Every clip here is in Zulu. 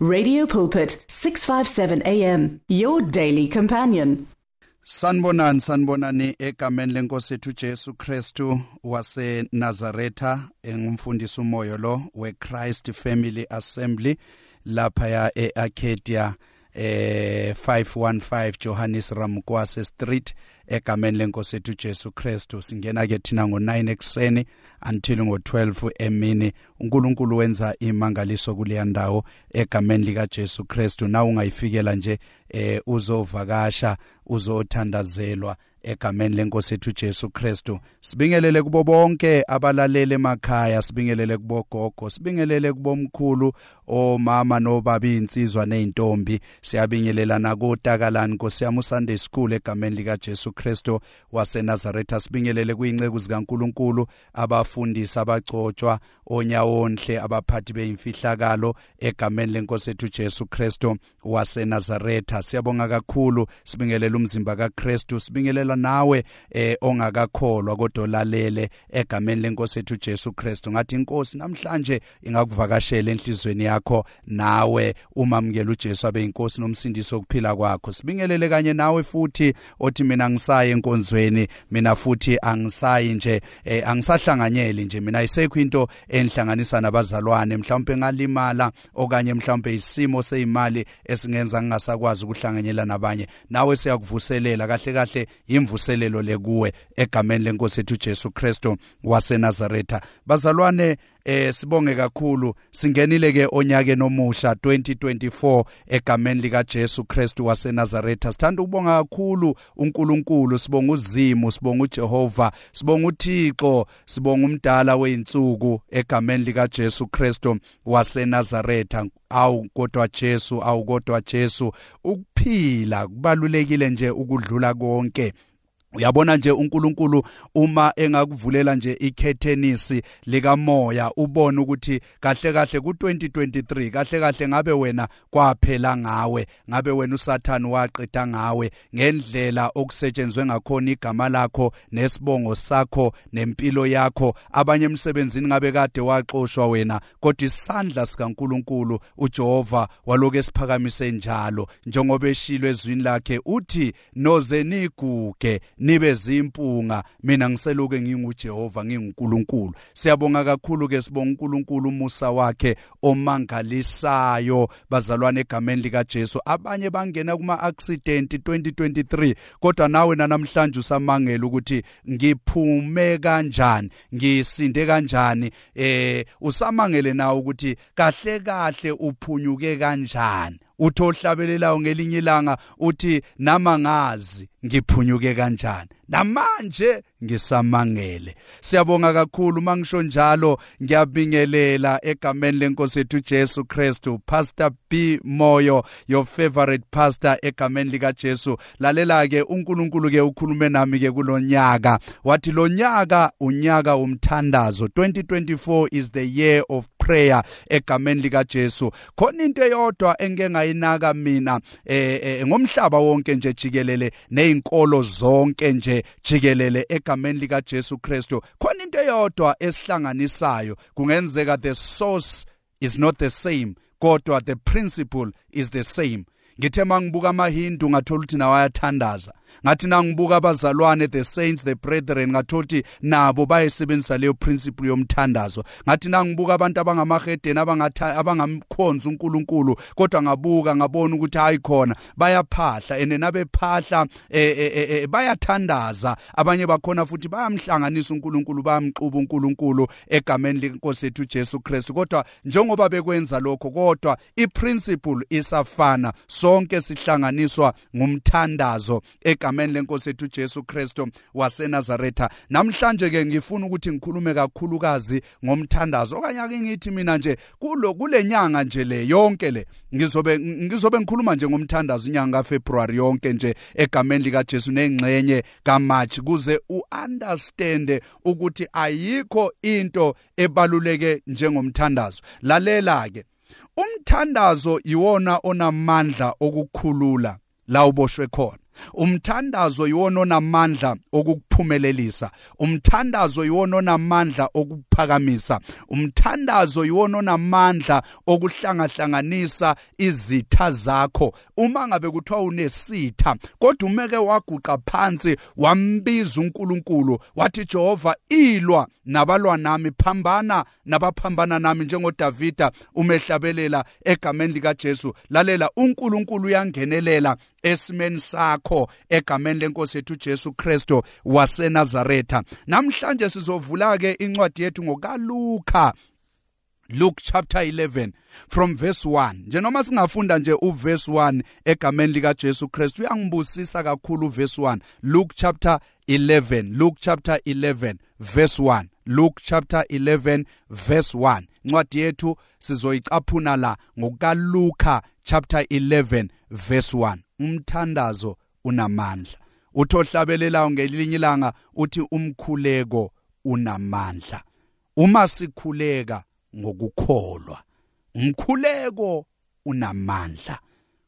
Radio Pulpit 657 AM your daily companion. Sanibonani sanibonani egameni lenkosi ethu Jesu Kristu wase Nazaretha engumfundisi umoyo lo we Christ Family Assembly lapha ya eArcadia eh 515 Johannes Ramkwase Street egameni lenkosi ethu Jesu Kristu. Singena ke thina ngo9 ekseni until ngo12 emini. uNkulunkulu wenza imangaliso kuleya ndawo egameni lika Jesu Kristu. Na ungayifikela nje eh uzovakasha uzothandazelwa. Egameni lenkosi ethu Jesu Kristu sibingelele kubo bonke abalalele emakhaya sibingelele kubo gogo sibingelele kubo mkhulu omama nobaba insizwa nezintombi siyabingelela nakotakalani Nkosi yami Sunday School egameni lika Jesu Kristu waseNazaretha. Sibingelele kuyinceku zikaNkuluNkulu abafundisi abagcotshwa onyawonhle abaphathi beimfihlakalo egameni lenkosi ethu Jesu Kristu waseNazaretha. Siyabonga kakhulu sibingelela umzimba kaKristu sibingelela nawe eh ongakakholwa kodwa lalele egameni lenkosi ethu Jesu Kristu. Ngathi inkosi namhlanje ingakuvakashela enhlizweni yakho nawe umamukela uJesu abe inkosi nomsindisi wokuphila kwakho. Sibingelele kanye nawe futhi othi mina ngisaye enkonzweni mina futhi angisayi nje eh, angisahlanganyeli nje. Mina isekho into enhlanganisa nabazalwane. Mhlawumbe ngalimala okanye mhlawumbe isimo seyimali esingenza ngingasakwazi ukuhlanganyela nabanye. Nawe siyakuvuselela kahle kahle imvuselelo lekuwe egameni lenkosi ethu Jesu Kristu waseNazaretha. Bazalwane eh sibonge kakhulu. Singenile ke onyakeni omusha 2024 egameni lika Jesu Kristu waseNazaretha. Sithanda ukubonga kakhulu uNkulunkulu sibonga uzimu sibonga uJehova sibonga uThixo sibonga umdala weinsuku egameni lika Jesu Kristu waseNazaretha. Awu kodwa Jesu awu kodwa Jesu. Ukuphila kubalulekile nje ukudlula konke. Uyabona nje uNkulunkulu uma engakuvulela nje ikhethenisi likamoya ubone ukuthi kahle kahle ku2023 kahle kahle ngabe wena kwaphela ngawe ngabe wena uSathani waqeda ngawe ngendlela okusetshenzwe ngakhona igama lakho nesibongo sakho nempilo yakho. Abanye emsebenzini ngabe kade waxoshwa wena kodwa isandla sikaNkulunkulu uJehova waloke esiphakamise njalo. Njengoba eshilo ezwini lakhe uthi noze niguge nibe zimpunga. Mina ngiseloke nginguJehova nginguNkulunkulu. Siyabonga kakhulu ke sibonga uNkulunkulu umusa wakhe omangalisayo bazalwane egameni lika Jesu abanye bangena kuma accident 2023 kodwa nawe namhlanje usamangela ukuthi ngiphume kanjani ngisinde kanjani. Eh usamangele nawe ukuthi kahle kahle uphunyuke kanjani. Uthi ohlabelelayo ngelinye ilanga uthi nama ngazi ngiphunyuke kanjani? Namanje ngisamangele. Siyabonga kakhulu mangisho njalo ngiyabingelela egameni lenkosi yethu Jesu Kristu. Pastor B. Moyo your favorite pastor egameni lika Jesu. Lalela ke uNkulunkulu ke ukhulume nami ke kulonyaka wathi lonyaka unyaka umthandazo 2024 is the year of prayer egameni lika Jesu khona into eyodwa engeke ngayinaka mina eh, eh ngomhlaba wonke nje jikelele nezinkolo zonke nje jikelele egameni lika Jesu Kristu. Khona into eyodwa esihlanganisayo kungenzeka the source is not the same kodwa the principle is the same. Ngithe mangibuka amahindu ngathola ukuthi nawo ayathandaza. Ngathi nangibuka abazalwane the saints the brethren ngathothi nabo bayisebenzisa leyo principle yomthandazo. Ngathi nangibuka abantu abangamahedeni abangamkhonza uNkulunkulu kodwa ngabuka ngabona ukuthi hayi khona bayaphahla ene nabephahla e, e, e, bayathandaza. Abanye bakhona futhi bayamhlanganisa uNkulunkulu bayamquba uNkulunkulu egameni lenkosi ethu Jesu Kristu. Kodwa njengoba bekwenza lokho kodwa iprinciple isafana sonke sihlanganiswa ngumthandazo egameni lenkosi ethu Jesu Kristu waseNazaretha. Namhlanje ke ngifuna ukuthi ngikhulume kakhulukazi ngomthandazo okanye ake ngithi mina nje kulo kulenyanga nje le yonke le ngizobe ngizobe ngikhuluma nje ngomthandazo inyanga kaFebruary yonke nje egameni lika Jesu nengxenye kaMarch kuze uunderstand ukuthi ayikho into ebaluleke njengomthandazo. Lalela ke umthandazo iwona onamandla okukhulula la uboshwe khona. Umthandazo yiwona onamandla okukuphumelelisa. Umthandazo yiwona onamandla okuphakamisa. Umthandazo yiwona onamandla okuhlangahlanganisa izitha zakho. Uma ngabe kuthiwa unesitha kodwa umeke waguqa phansi wambiza uNkulunkulu wathi Jehova ilwa nabalwa nami phambana nabaphambana nami. njengoDavida umehlabelela egameni likaJesu lalela uNkulunkulu uyangenelela esimeni sakho egameni lenkosi yethu Jesu Kristo waseNazaretha. Namhlanje sizovula ke incwadi yethu ngokaLuka Luke chapter 11 from verse 1 nje noma singafunda nje uverse 1 egameni lika Jesu Christ uyangibusisa kakhulu uverse 1 Luke chapter 11 Luke chapter 11 verse 1 Luke chapter 11 verse 1 incwadi yethu sizoyicaphuna la ngokaLuka chapter 11 verse 1 umthandazo unamandla. Uthohlabelelayo ngelinye ilanga uthi umkhuleko unamandla. Uma sikhuleka ngokukholwa umkhuleko unamandla.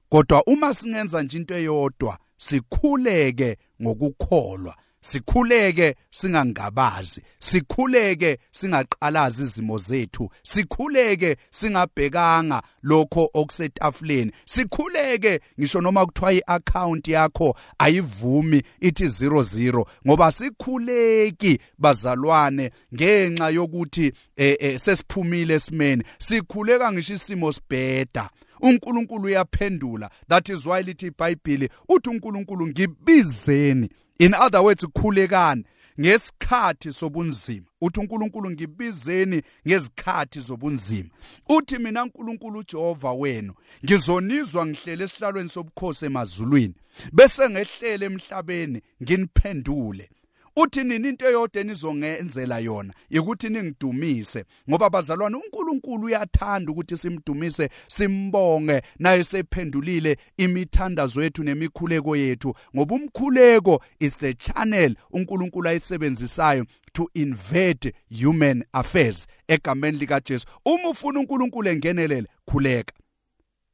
Kodwa uma singenza nje into eyodwa sikhuleke ngokukholwa. Sikhuleke singangabazi sikhuleke singaqalazi izimo zethu sikhuleke singabhekanga lokho okusetafuleni sikhuleke ngisho noma kuthiwa iaccount yakho ayivumi ithi 00 ngoba sikhuleki bazalwane ngenxa yokuthi eh, eh, sesiphumile esimene sikhuleka ngisho isimo sibheda. uNkulunkulu uyaphendula. That is why lithi iBhayibheli uthi uNkulunkulu ngibizeni. In other words khulekani ngesikhathi sobunzima. Uthi uNkulunkulu ngibizeni ngezikhathi zobunzima. Uthi mina uNkulunkulu uJehova wenu ngizonizwa ngihlele esihlalweni sobukhosi emazulwini bese ngehlele emhlabeni nginiphendule. Uthi nini into eyodwa enizongenzela yona? Ukuthi ningidumise. Ngoba bazalwane uNkulunkulu uyathanda ukuthi simdumise simbonge. Naye sephendulile imithandazo yethu nemikhuleko yethu. Ngoba umkhuleko is the channel uNkulunkulu ayisebenzisayo to invade human affairs. Egameni lika Jesu uma ufuna uNkulunkulu engenelele khuleka.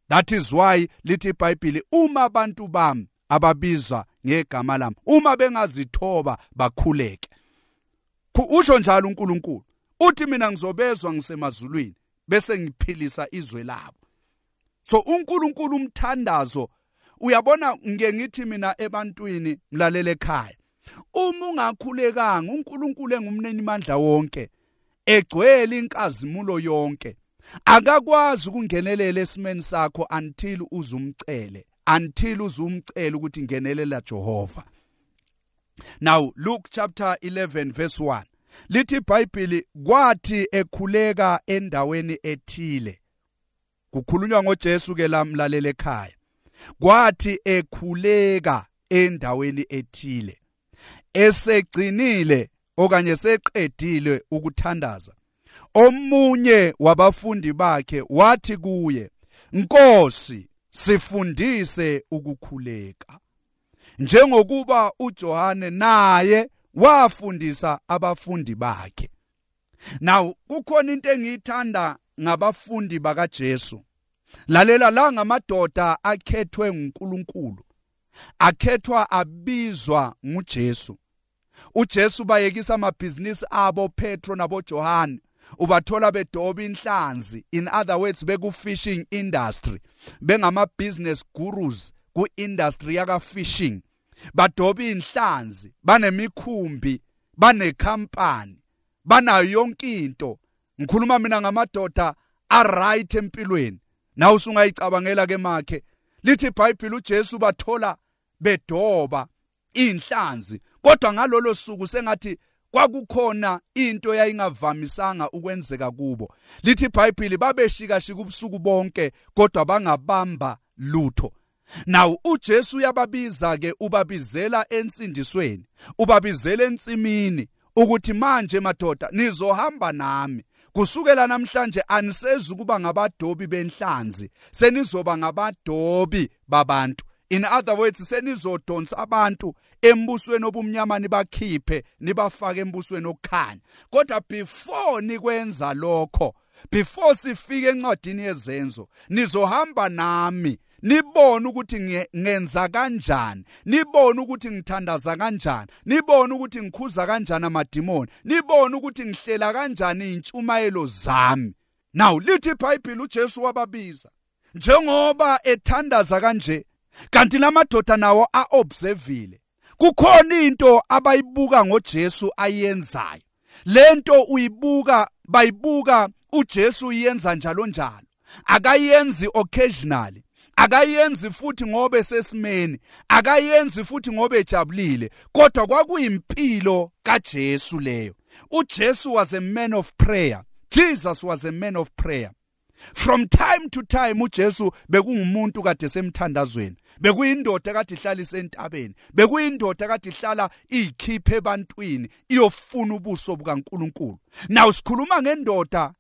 That is why lithi iBhayibheli uma abantu bami ababizwa ngegama lami. Uma bengazithoba bakhuleke. Usho njalo uNkulunkulu uthi mina ngizobezwa ngisemazulwini bese ngiphilisa izwe labo. So uNkulunkulu umthandazo uyabona ngeke ngithi mina ebantwini mlalele ekhaya uma ungakhulekanga uNkulunkulu engumneni mandla wonke egcwele inkazimulo yonke akakwazi ukungenelela esimeni sakho until uzumcele. Until uzumcela ukuthi ngenelela Jehova. Now Luke chapter 11 verse 1 lithi iBhayibheli kwathi ekhuleka endaweni ethile kukhulunywa ngoJesu ke lamlalela ekhaya kwathi ekhuleka endaweni ethile esegcinile okanye seqedile ukuthandaza omunye wabafundi bakhe wathi kuye Nkosi sifundise ukukhuleka. Njengokuba uJohane naye wafundisa abafundi bakhe. Now kukhona into engiyithanda ngabafundi bakaJesu. Lalela la ngamadoda akhethwe nguNkulunkulu akhethwa abizwa nguJesu. uJesu bayekisa amabhizinisi abo Petro nabo John ubathola bedoba inhlanzi. In other words beku fishing industry. Bengama business gurus ku industry yaka fishing. Badoba inhlanzi banemikhumbi banekhampani banayo yonke into. Ngikhuluma mina ngamadoda a right empilweni. Na usungayicabangela ke makhe. Lithi iBhayibheli uJesu bathola bedoba inhlanzi. Kodwa ngalolo suku sengathi kwakukhona into yayingavamisanga ukwenzeka kubo. Lithi iBhayibheli babeshikashika ubusuku bonke kodwa bangabamba lutho. Now uJesu uyababiza ke ubabizela ensindisweni ubabizela entsimini ukuthi manje madoda nizohamba nami. Kusukela namhlanje anisezi kuba ngabadobi benhlanzi senizoba ngabadobi babantu. In other words senizodonsa abantu embusweni obumnyama nibakhiphe nibafake embusweni okukhanya kodwa before nikwenza lokho before sifike encwadini yezenzo nizohamba nami nibone ukuthi ngenza kanjani nibone ukuthi ngithandaza kanjani nibone ukuthi ngikhuza kanjani amadimoni nibone ukuthi ngihlela kanjani intshumayelo zami. Now lithi iBhayibheli uJesu wababiza njengoba ethandaza kanje kanti lamadoda nawo aobservile kukhona into abayibuka ngoJesu ayenzayo. Lento uyibuka bayibuka uJesu uyenza njalo njalo. Akayenzi occasionally akayenzi futhi ngoba sesimeni akayenzi futhi ngoba ejabulile kodwa kwakuyimpilo kaJesu leyo. uJesu was a man of prayer. Jesus was a man of prayer. From time to time uJesu bekungumuntu kade semthandazweni. Bekuyindoda kade ihlala isentabeni. Bekuyindoda kade ihlala iyikhiphe ebantwini iyofuna ubuso bukaNkuluNkulu. Now sikhuluma ngendoda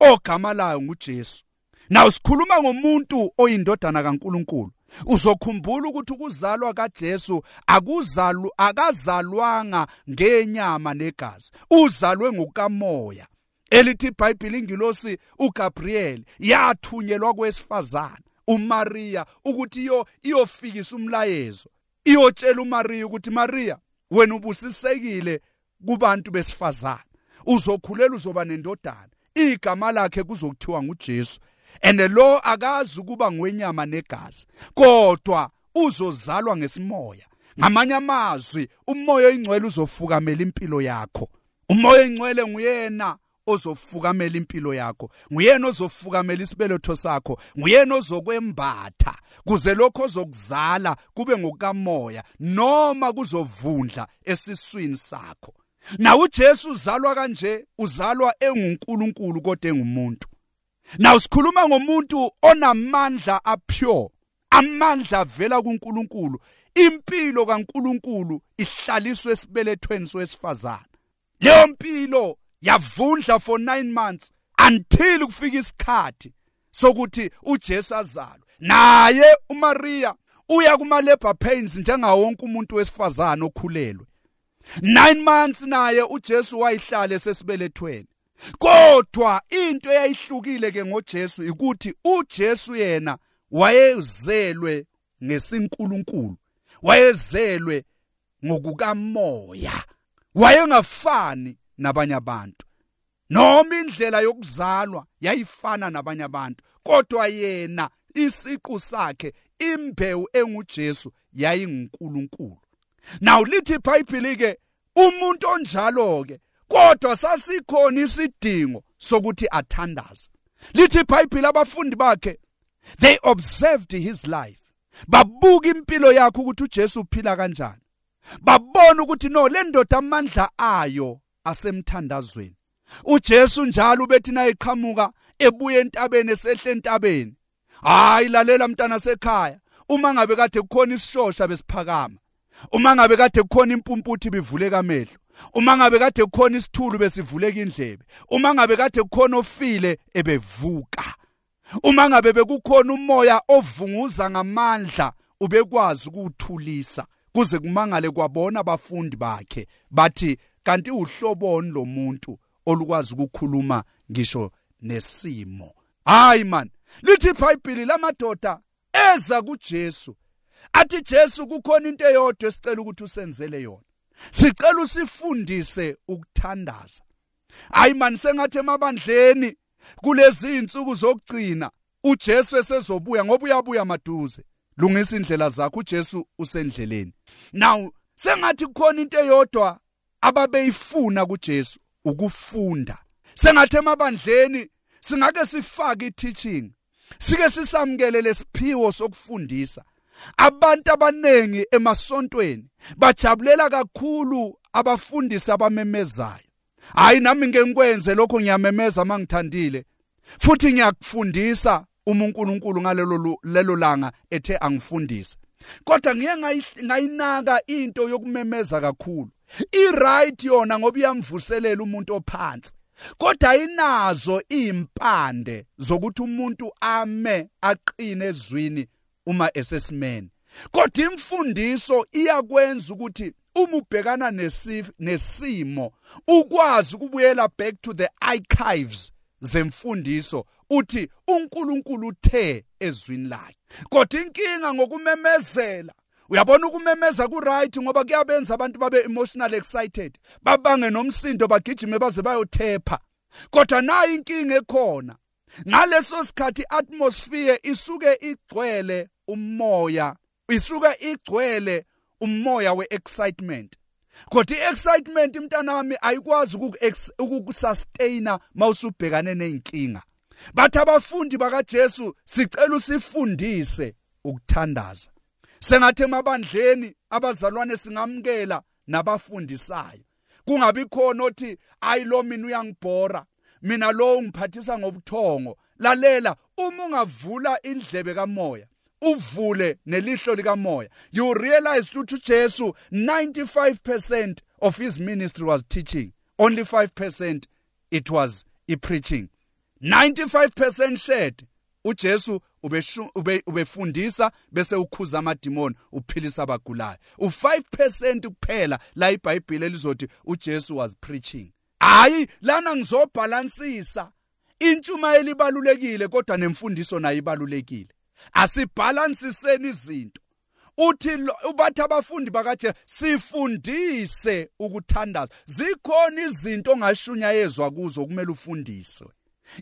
ogama layo nguJesu. Now sikhuluma ngomuntu oyindodana kaNkuluNkulu. Uzokhumbula ukuthi ukuzalwa kaJesu akuzalwa akazalwanga ngenyama negazi. Uzalwe ngokamoya. Elithi iBhayibheli ingilosi uGabriel yathunyelwa kwesifazana uMaria ukuthi iyo iyofikisa umlayezo. Iyotshela uMaria ukuthi Maria wena ubusisekile kubantu besifazana uzokhulela uzoba nendodana. Igama lakhe kuzokuthiwa nguJesu. And lo akazi ukuba ngwenyama negazi kodwa uzozalwa ngesimoya. Ngamanye amazwi umoya oyingcwele uzofukamela impilo yakho. Umoya oyingcwele nguyena. Ozofukamela impilo yakho. Nguyena ozofukamela isibeletho sakho. Nguyena ozokwembatha. Kuze lokho ozokuzala kube ngokamoya noma kuzovundla esiswini sakho. Na uJesu uzalwa kanje? Uzalwa enguNkulunkulu kodwa engumuntu. Na usikhuluma ngomuntu onamandla apure? Amandla avela kuNkulunkulu. Impilo kaNkulunkulu ihlaliswe esibelethweni sowesifazana leyo mpilo yavundla for 9 months until kufika isikhathi sokuthi uJesu azalwe. Naye uMaria uya kuma labor pains njengawo wonke umuntu wesifazana okhulelwe. 9 months naye uJesu wayihlala esesibelethweni. Kodwa into eyayihlukile ke ngoJesu ukuthi uJesu yena wayezelwe ngesinkulunkulu wayezelwe ngokukamoya wayengafani nabanye abantu. Noma indlela yokuzalwa yayifana nabanye abantu kodwa yena isiqu sakhe imbewu enguJesu yayinguNkulunkulu. Now lithi iBhayibheli ke umuntu onjalo ke kodwa sasikhona isidingo sokuthi athandaze. Lithi iBhayibheli abafundi bakhe they observed his life. Babuka impilo yakhe ukuthi uJesu uphila kanjani. Babona ukuthi no le ndoda amandla ayo asemthandazweni. uJesu njalo ubethi na eqhamuka ebuye entabeni esehle entabeni. Hayi lalela mntana sekhaya uma ngabe kade kukhona isishosha besiphakama uma ngabe kade kukhona impumputhi bivuleka amehlo uma ngabe kade kukhona isithulu besivuleka indlebe uma ngabe kade kukhona ofile ebevuka uma ngabe bekukhona umoya ovunguza ngamandla ubekwazi ukuthulisa kuze kumangale kwabona abafundi bakhe. Bathi kanti uhloboni lomuntu olukwazi ukukhuluma ngisho nesimo. Hayi man lithi iBhayibheli lamadoda eza kuJesu athi Jesu kukhona into eyodwa esicela ukuthi usenzele yona. Sicela usifundise ukuthandaza. Hayi man sengathi emabandleni kulezi insuku zokugcina uJesu esezobuya ngoba uyabuya maduze. Lungisa indlela zakho uJesu usendleleni. Now sengathi kukhona into eyodwa ababeyifuna kuJesu ukufunda. Sengathi emabandleni singake sifake i-teaching sike sisamukele lesiphiwo sokufundisa. Abantu abanengi emasontweni bajabulela kakhulu abafundisi abamemezayo. Hayi nami ngeke ngikwenze lokho ngiyamemeza mangithandile futhi ngiyakufundisa uma uNkulunkulu ngalelo lelo langa ethe angifundise. Kodwa ngiye ngayinaka into yokumemeza kakhulu. I-right yona ngoba iyamvuselela umuntu ophansi kodwa inazo impande zokuthi umuntu ame aqine ezwini uma esesimene kodwa imfundiso iyakwenza ukuthi uma ubhekana nesimo ukwazi ukubuyela back to the archives zemfundiso uthi uNkulunkulu uthe ezwini lakhe. Kodwa inkinga ngokumemezela uyabona ukumemeza kuright ngoba kuyabenza abantu babe emotional excited babange nomsindo bagijime baze bayothepha. Kodwa nayo inkinga ekhona ngaleso sikhathi atmosphere isuke igcwele umoya isuke igcwele umoya weexcitement. Kodwa iexcitement mntana wami ayikwazi ukukusustaina mawusubhekane nezinkinga bathi abafundi bakaJesu sicela usifundise ukuthandaza. Sengathi emabandleni abazalwane singamkela nabafundisayo. Kungabi khona othi ayilo mina uyangibhora. Mina lo ungiphathisa ngobuthongo. Lalela uma ungavula indlebe kamoya uvule nelihlo likamoya. You realize ukuthi uJesu 95% of his ministry was teaching. Only 5% it was i preaching 95% shared. uJesu ubefundisa bese ukhuza amadimoni uphilisa abagulayo. U5% kuphela la iBhayibheli elizothi uJesu was preaching. Hayi lana ngizobhalansisa. Intshumayelo ibalulekile kodwa nemfundiso nayo ibalulekile. Asibhalansiseni izinto. Uthi ubathi abafundi bakaje sifundise ukuthandaza. Zikhona izinto ongashunyayezwa kuzo kumele ufundiswe.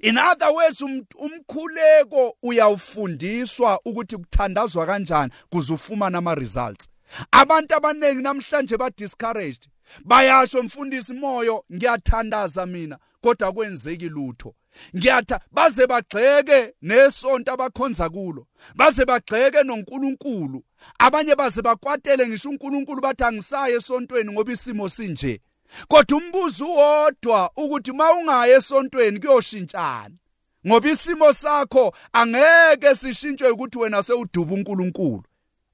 In other words um, umkhuleko uyawufundiswa ukuthi kuthandazwa kanjani kuze ufumane ama results abantu abaningi namhlanje ba discouraged bayasho mfundisi moyo ngiyathandaza mina kodwa kwenzeki lutho. Ngiyatha baze bagxeke nesonto abakhonza kulo. Baze bagxeke noNkulunkulu. Abanye baze bakwatele ngisho uNkulunkulu bathi angisaye esontweni ngoba isimo sinje. Kodwa umbuzo wodwa ukuthi mawungaya esontweni kuyoshintshana ngoba isimo sakho angeke sishintshwe ukuthi wena sewuduba uNkulunkulu.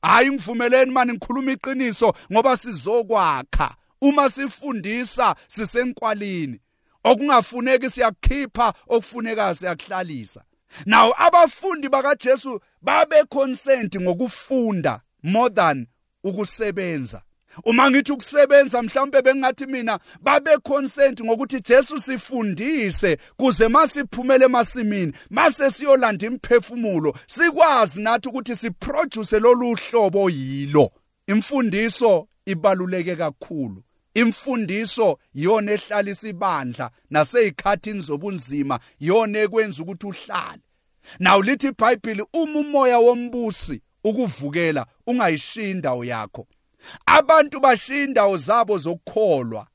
Hayi ngivumeleni mani ngikhuluma iqiniso ngoba sizokwakha. Uma sifundisa sisenkwalini okungafuneki siyakhipha okufunekayo siyakuhlalisa. Naw abafundi bakaJesu babe consent ngokufunda more than ukusebenza. Uma ngithi ukusebenza mhlawumbe bengathi mina babe consent ngokuthi Jesu sifundise kuze masiphumele emasimini mase siyolanda imphefumulo sikwazi nathi ukuthi siproduce lolu hlobo yilo. Imfundiso ibaluleke kakhulu. Imfundiso yona ehlalisa ibandla naseyikhathini zobunzima yona ekwenza ukuthi uhlale. Nawu lithi iBhayibheli uma umoya wombusi ukuvukela ungayishinda yakho. Abantu bashiya indawo zabo zokukholwa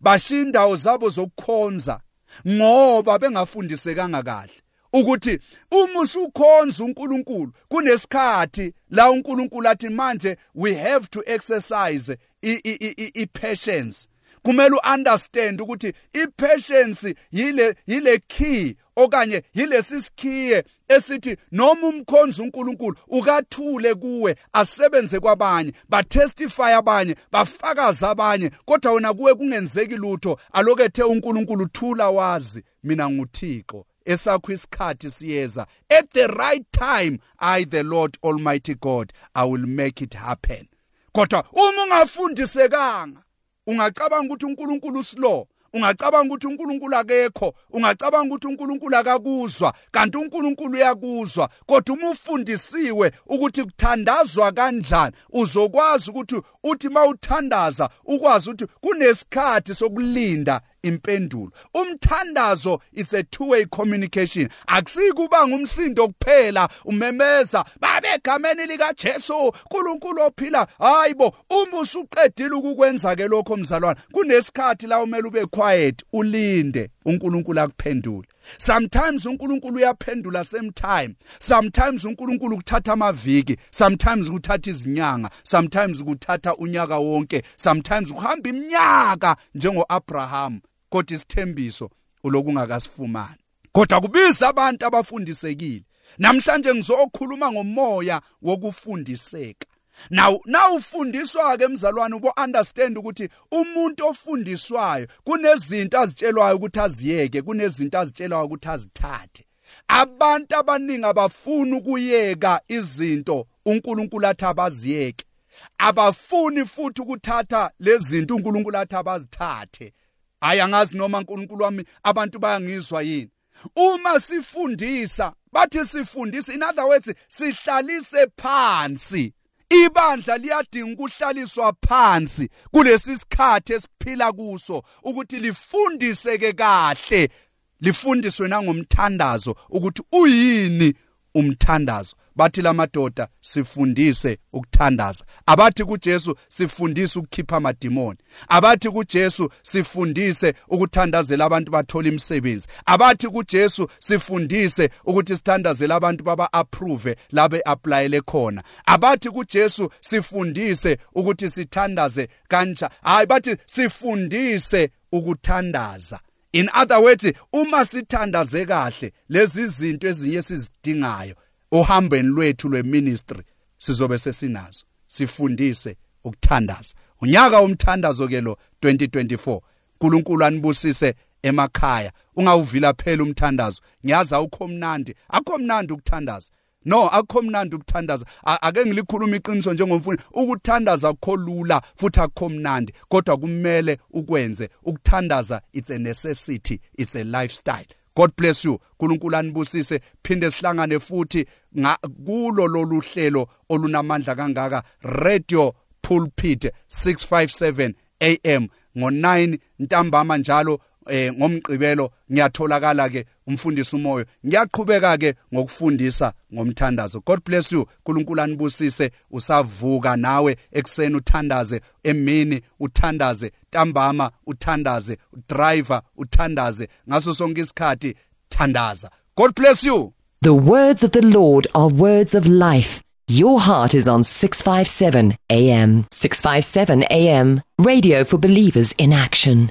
bashiya indawo zabo zokukhonza ngoba bengafundisekanga kahle ukuthi uma usukhonza uNkulunkulu kunesikhathi la uNkulunkulu athi manje we have to exercise i patience kumele uunderstand ukuthi ipatience yile yile key okanye yilesi sikhiye esithi noma umkhonza uNkulunkulu ukathule kuwe asebenze kwabanye batestify abanye bafakaza abanye kodwa wena kuwe kungenzeki lutho alokethe uNkulunkulu thula wazi mina nguThixo esakho isikhathi siyeza. At the right time i the lord almighty god i will make it happen. Kodwa uma ungafundisekanga ungacabanga ukuthi uNkulunkulu slow ungacabanga ukuthi uNkulunkulu akekho ungacabanga ukuthi uNkulunkulu akakuzwa kanti uNkulunkulu uyakuzwa. Kodwa uma ufundisiwe ukuthi kuthandazwa kanjani uzokwazi ukuthi uthi mawuthandaza ukwazi ukuthi kunesikhathi sokulinda impendulo. Umthandazo it's a two way communication. Akusikuba ngumsindo kuphela umemeza babe egameni lika Jesu uNkulunkulu ophila. Hayibo uma usuqedile ukukwenza ke lokho mzalwane kunesikhathi la umele ube quiet ulinde. uNkulunkulu akuphendule. Sometimes uNkulunkulu uyaphendula same time. Sometimes uNkulunkulu kuthatha amaviki. Sometimes kuthatha izinyanga. Sometimes kuthatha unyaka wonke. Sometimes kuhamba iminyaka njengo Abraham kodwa isithembiso ulokungakasifumani. Kodwa kubiza abantu abafundisekile. Namhlanje ngizokhuluma ngomoya wokufundiseka. Now nawufundiswa ke emzalwane ubo understand ukuthi umuntu ofundiswayo kunezinto azitshelwayo ukuthi aziyeke kunezinto azitshelwayo ukuthi azithathe. Abantu abaningi abafuni ukuyeka izinto uNkulunkulu athi abaziyeke. Abafuni futhi ukuthatha lezi zinto uNkulunkulu athi abazithathe. Hayi angazi noma uNkulunkulu wami abantu bayangizwa yini. Uma sifundisa bathi sifundisa in other words sihlalise phansi. Ibandla liyadinga ukuhlaliswa phansi kulesi sikhathi esiphila kuso ukuthi lifundiseke kahle lifundiswe nangomthandazo ukuthi uyini umthandazo. Bathi lamadoda sifundise ukuthandaza. Abathi kuJesu sifundise ukukhipha amadimoni. Abathi kuJesu sifundise ukuthandazela abantu bathola imisebenzi. Abathi kuJesu sifundise ukuthi sithandazele abantu baba approve labe applyele khona. Abathi kuJesu sifundise ukuthi sithandaze kanja hayi bathi sifundise ukuthandaza. In other words uma sithandaze kahle lezi zinto ezinye sizidingayo ohambeni lwethu lweministry sizobe sesinazo. Sifundise ukuthandaza. Unyaka umthandazo ke lo 2024 uNkulunkulu anibusise emakhaya. Ungawuvila phela umthandazo. Ngiyazi awukho mnandi akho mnandi ukuthandaza. No akho mnandi ukuthandaza. Ake ngilikhuluma iqiniso njengomfundi ukuthandaza akho lula futhi akho mnandi. Kodwa kumele ukwenze ukuthandaza it's a necessity it's a lifestyle. God bless you. uNkulunkulu anibusise. Phinde sihlangane futhi kulo lolu hlelo olunamandla kangaka. Radio pulpit 657 am ngo9 ntambama njalo. Eh ngomgqibelo ngiyatholakala ke umfundisi umoyo ngiyaqhubeka ke ngokufundisa ngomthandazo. God bless you. uNkulunkulu anibusise. Usavuka nawe ekseni uthandaze emini uthandaze ntambama uthandaze driver uthandaze. Ngaso sonke isikhathi thandaza. God bless you. The words of the lord are words of life. Your heart is on 657 AM. 657 AM. Radio for believers in action.